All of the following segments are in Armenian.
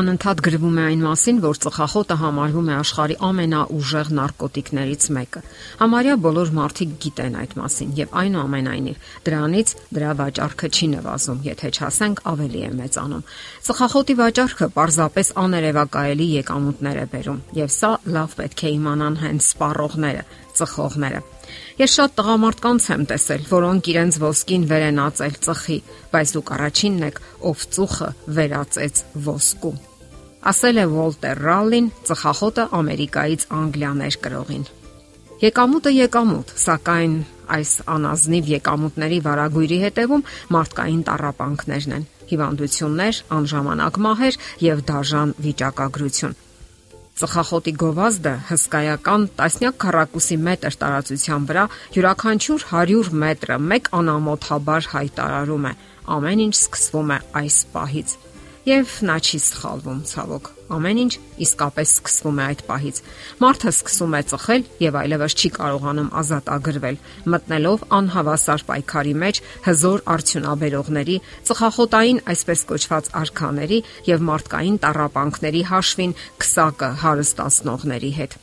անընդհատ գրվում է այն մասին, որ ծխախոտը համարվում է աշխարի ամենաուժեղ նարկոտիկներից մեկը։ Համարյա բոլոր մարդիկ գիտեն այդ մասին եւ այնուամենայնիվ դրանից դրա վաճառքը չի նվազում, եթե չասենք ավելի է մեծանում։ Ծխախոտի վաճառքը պարզապես աներևակայելի եկամուտներ է բերում եւ սա լավ պետք է իմանան հենց սպառողները, ծխողները։ Ես շատ տղամարդկանց եմ տեսել, որոնք իրենց ոսկին վեր են ածել ծխի, բայց դուք առաջինն եք, ով ծուխը վերածեց ոսկու։ Ասել է Վոլտեր Ռալլին, ծխախոտը Ամերիկայից Անգլիաներ կրողին։ Եկամուտը եկամուտ, սակայն այս անազնիվ եկամուտների վարագույրի հետևում մարդկային տարապանքներն են՝ հիվանդություններ, անժամանակ մահեր եւ դաժան վիճակագրություն։ Ծխախոտի գովազդը հսկայական տասնյակ քառակուսի մետր տարածության վրա յուրաքանչյուր 100 մետրը մեկ անամոթաբար հայտարարում է։ Ամեն ինչ սկսվում է այս պահից։ Եվ նա չի սխալվում, ցավոք։ Ամեն ինչ իսկապես սկսվում է այդ պահից։ Մարդը սկսում է ծխել եւ այլևս չի կարողանում ազատ ագրվել, մտնելով անհավասար պայքարի մեջ հզոր արդյունաբերողների, ծխախոտային այսպես կոչված արքաների եւ մարդկային տարապանքների հաշվին քսակը հարստացնողների հետ։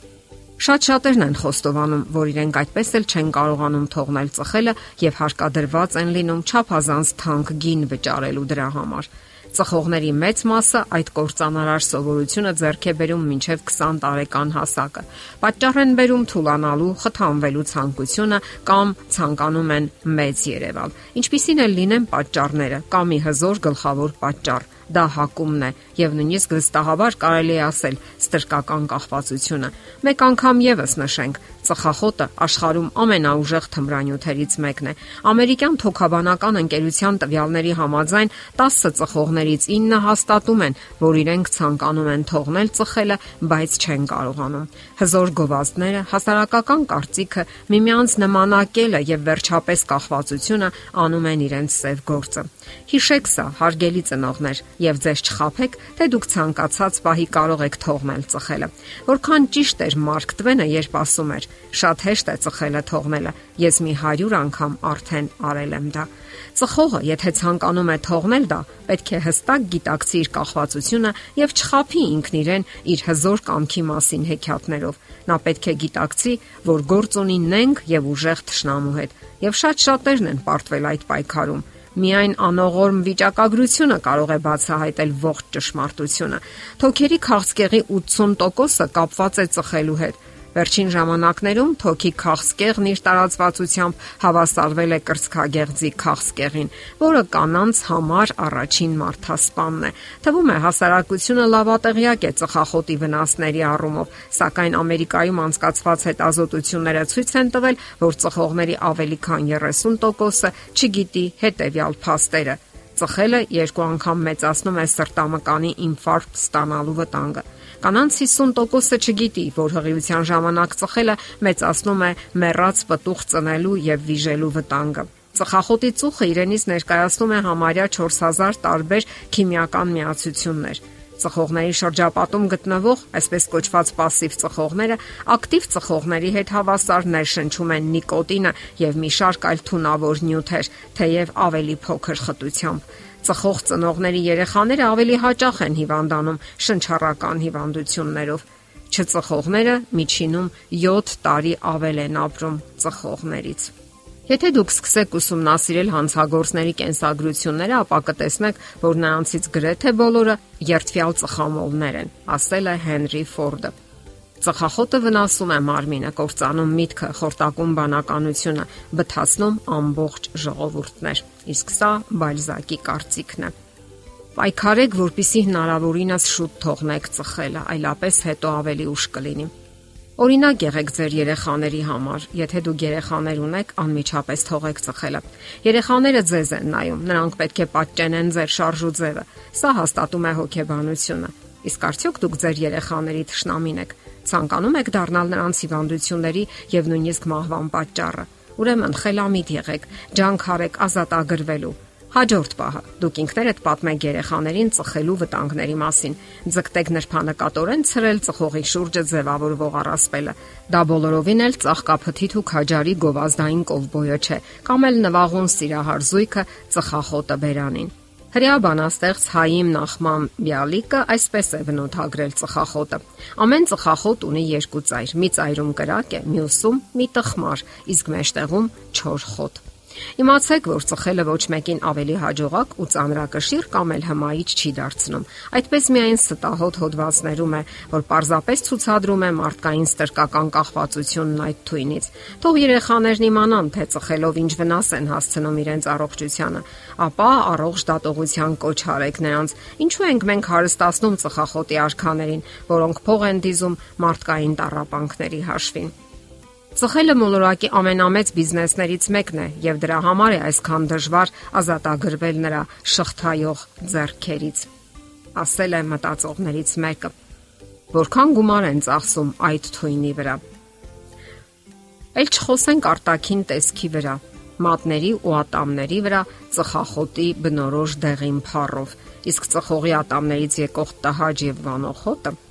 Շատ շատերն են խոստովանում, որ իրենք այդպես էլ չեն կարողանում թողնել ծխելը եւ հարկադրված են լինում չափազանց թանկ գին վճարելու դրա համար ծխողների մեծ մասը այդ կործանարար սովորությունը ձեռք է բերում մինչև 20 տարեկան հասակը։ Պատճառ են բերում թուլանալու, խթանվելու ցանկությունը կամ ցանկանում են մեծ Երևալ։ Ինչպիսին էլ լինեն պատճառները, կամ ի հզոր գլխավոր պատճառ դա հակումն է եւ նույնիսկ վստահաբար կարելի է ասել ստրկական կախվածությունը։ Մեկ անգամ եւս նշենք, ծխախոտը աշխարհում ամենաուժեղ թմրանյութերից մեկն է։ Ամերիկյան թոքաբանական ընկերության տվյալների համաձայն 10 ծխողներից 9 հաստատում են, որ իրենք ցանկանում են թողնել ծխելը, բայց չեն կարողանում։ Հզոր գովազդները, հասարակական կարծիքը, միմյանց նմանակելը եւ վերջապես կախվածությունը անում են իրենց սև գործը։ Հիշեք սա, հարգելի ծնողներ, եւ ձեզ չխափեք, թե դուք ցանկացած պահի կարող եք թողնել ծխելը։ Որքան ճիշտ էր Մարկ Տվենը, երբ ասում էր. Շատ հեշտ է ծխելը թողնելը։ Ես մի 100 անգամ արդեն արել եմ դա։ Ծխողը, եթե ցանկանում է թողնել դա, պետք է հստակ գիտակցի իր կախվածությունը եւ չխափի ինքն իրեն իր հզոր կամքի մասին հեքիաթներով։ Նա պետք է գիտակցի, որ գործ ունի նենգ եւ ուժեղ ճշնամու հետ։ Եվ շատ շատերն են պարտվել այդ պայքարում Միայն անողորմ վիճակագրությունը կարող է բացահայտել ողջ ճշմարտությունը։ Թոքերի քաղցկեղի 80%-ը կապված է ծխելու հետ Վերջին ժամանակներում թոքի քաղցկեղն իր տարածվածությամբ հավասարվել է կրծքագեղձի քաղցկեղին, որը կանանց համար առաջին մարդասպանն է։ Թվում է հասարակությունը լավատեղյակ է ծխախոտի վնասների առումով, սակայն Ամերիկայում անցկացված հետազոտությունները ցույց են տվել, որ ծխողների ավելի քան 30%-ը չգիտի հետևյալ փաստերը ծխելը երկու անգամ մեծացնում է սրտամկանի ինֆարկտ ստանալու վտանգը։ Կանանց 50%-ը չգիտի, որ հղիության ժամանակ ծխելը մեծացնում է մեռած պտուղ ծնելու եւ վիժելու վտանգը։ Ծխախոտի ծուխը իրենից ներկայացնում է համարյա 4000 տարբեր քիմիական միացություններ։ Ծխողների շրջապատում գտնվող այսպես կոչված пассив ծխողները ակտիվ ծխողների հետ հավասար ներշնչում են նիկոտինը եւ մի շարք այլ թունավոր նյութեր, թեև ավելի փոքր խտությամբ ծխող ծնողների երեխաները ավելի հաճախ են հիվանդանում շնչառական հիվանդություններով։ Չծխողները միջինում 7 տարի ավել են ապրում ծխողներից։ Եթե դուք սկսեք ուսումնասիրել հանցագործների կենսագրությունները, ապա կտեսնեք, որ նրանցից գրեթե բոլորը երթվյալ ծխամոլներ են, ասել է Հենրի Ֆորդը։ Ծխախոտը վնասում է մարմինը, կործանում միտքը, խորտակում բանականությունը, բթացնում ամբողջ ժողովուրդներ։ Իսկ սա Բալզակի կարծիքն է։ Պայքարեք, որpիսի հնարավորինս շուտ թողնեք ծխելը, այլապես հետո ավելի ուշ կլինի։ Օրինակ եղեք ձեր երեխաների համար, եթե դուք երեխաներ ունեք, անմիջապես թողեք ծխելը։ Երեխաները ձեզ են նայում, նրանք պետք է պատճենեն ձեր շարժու ձևը։ Սա հաստատում է հոգեբանությունը։ Իսկ արդյոք դուք ձեր երեխաների ճշնամին եք, ցանկանում եք դառնալ նրանց հիվանդությունների եւ նույնիսկ մահվան պատճառը։ Ուրեմն խելամիտ եղեք, ջանք արեք ազատ ագրվելու։ Հաջորդ պահը՝ դուք ինքներդ պատմեք երեխաներին ծխելու վտանգների մասին։ Ձգտեք նրբանակատորեն ցրել ծխողի շուրջը ձևավորվող առասպելը։ Դա բոլորովին էլ ծաղկափթիթ ու քաջարի գովազդային կովբոյը չէ, կամ էլ նվաղուն սիրահար զույգը ծխախոտը բերանին։ Հрյա բանաստեղծ Հայիմ Նախման Բյալիկը այսպես է բնութագրել ծխախոտը։ Ամեն ծխախոտ ունի երկու ծայր՝ մի ծայրում կրակ է, մյուսում մի տխմար, իսկ մեջտեղում չոր խոտ։ Իմացեք, որ ծխելը ոչ մեկին ավելի հաջողակ ու ծանրակշիռ կամ էլ հմայիչ չի դարձնում։ Այդպես միայն ստահոդ հոդվածներում է, որ պարզապես ցուցադրում է մարդկային ստրկական կախվածությունն այդ թույնից։ Թող երեխաներն իմանան, թե ծխելով ինչ վնաս են հասցնում իրենց առողջությանը, ապա առողջ դատողության կոչ արեք նրանց։ Ինչու ենք մենք հարստացնում ծխախոտի արքաներին, որոնք փող են դիզում մարդկային տարապանքների հաշվին։ Ծխելը մոլորակի ամենամեծ բիզնեսներից մեկն է եւ դրա համար է այսքան դժվար ազատագրվել նրա շղթայող ձեռքերից։ Ասել է մտածողներից մեկը։ Որքան գումար են ծախսում այդ թույնի վրա։ Էլ չխոսենք արտաքին տեսքի վրա, մատների ու ատամների վրա ծխախոտի բնորոշ դեղին փառով, իսկ ծխողի ատամներից եկող տհաճ եւ վանող հոտը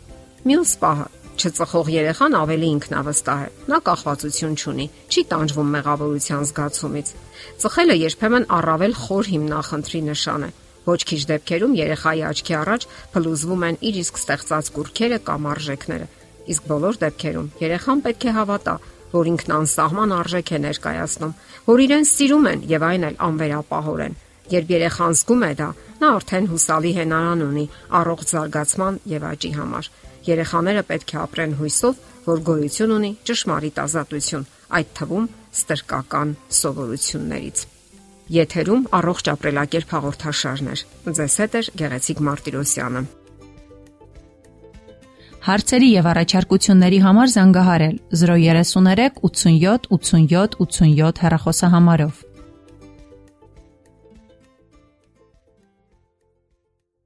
մյուս պահը Չծխող երեխան ավելի ինքնավստահ է։ Նա կախվածություն չունի, չի տանջվում մեղավորության զգացումից։ Ծխելը երբեմն առավել խոր հիմնախնդրի նշան է։ Ոչ քիչ դեպքերում երեխայի աչքի առաջ փլուզվում են իր իսկ ստեղծած կուրքերը կամ արժեքները։ Իսկ բոլոր դեպքերում երեխան պետք է հավատա, որ ինքն անսահման արժեք է ներկայացնում, որ իրեն սիրում են եւ այն էլ անվերապահորեն։ Երբ երեխան զգում է դա, նա արդեն հուսալի հենարան ունի առողջ զարգացման եւ աճի համար։ Երեխաները պետք է ապրեն հույսով, որ գոյություն ունի ճշմարիտ ազատություն, այդ թվում ստրկական սովորություններից։ Եթերում առողջ ապրելակերպ հաղորդաշարներ։ Ձեզ հետ է Գեղեցիկ Մարտիրոսյանը։ Հարցերի եւ առաջարկությունների համար զանգահարել 033 87 87 87 հեռախոսահամարով։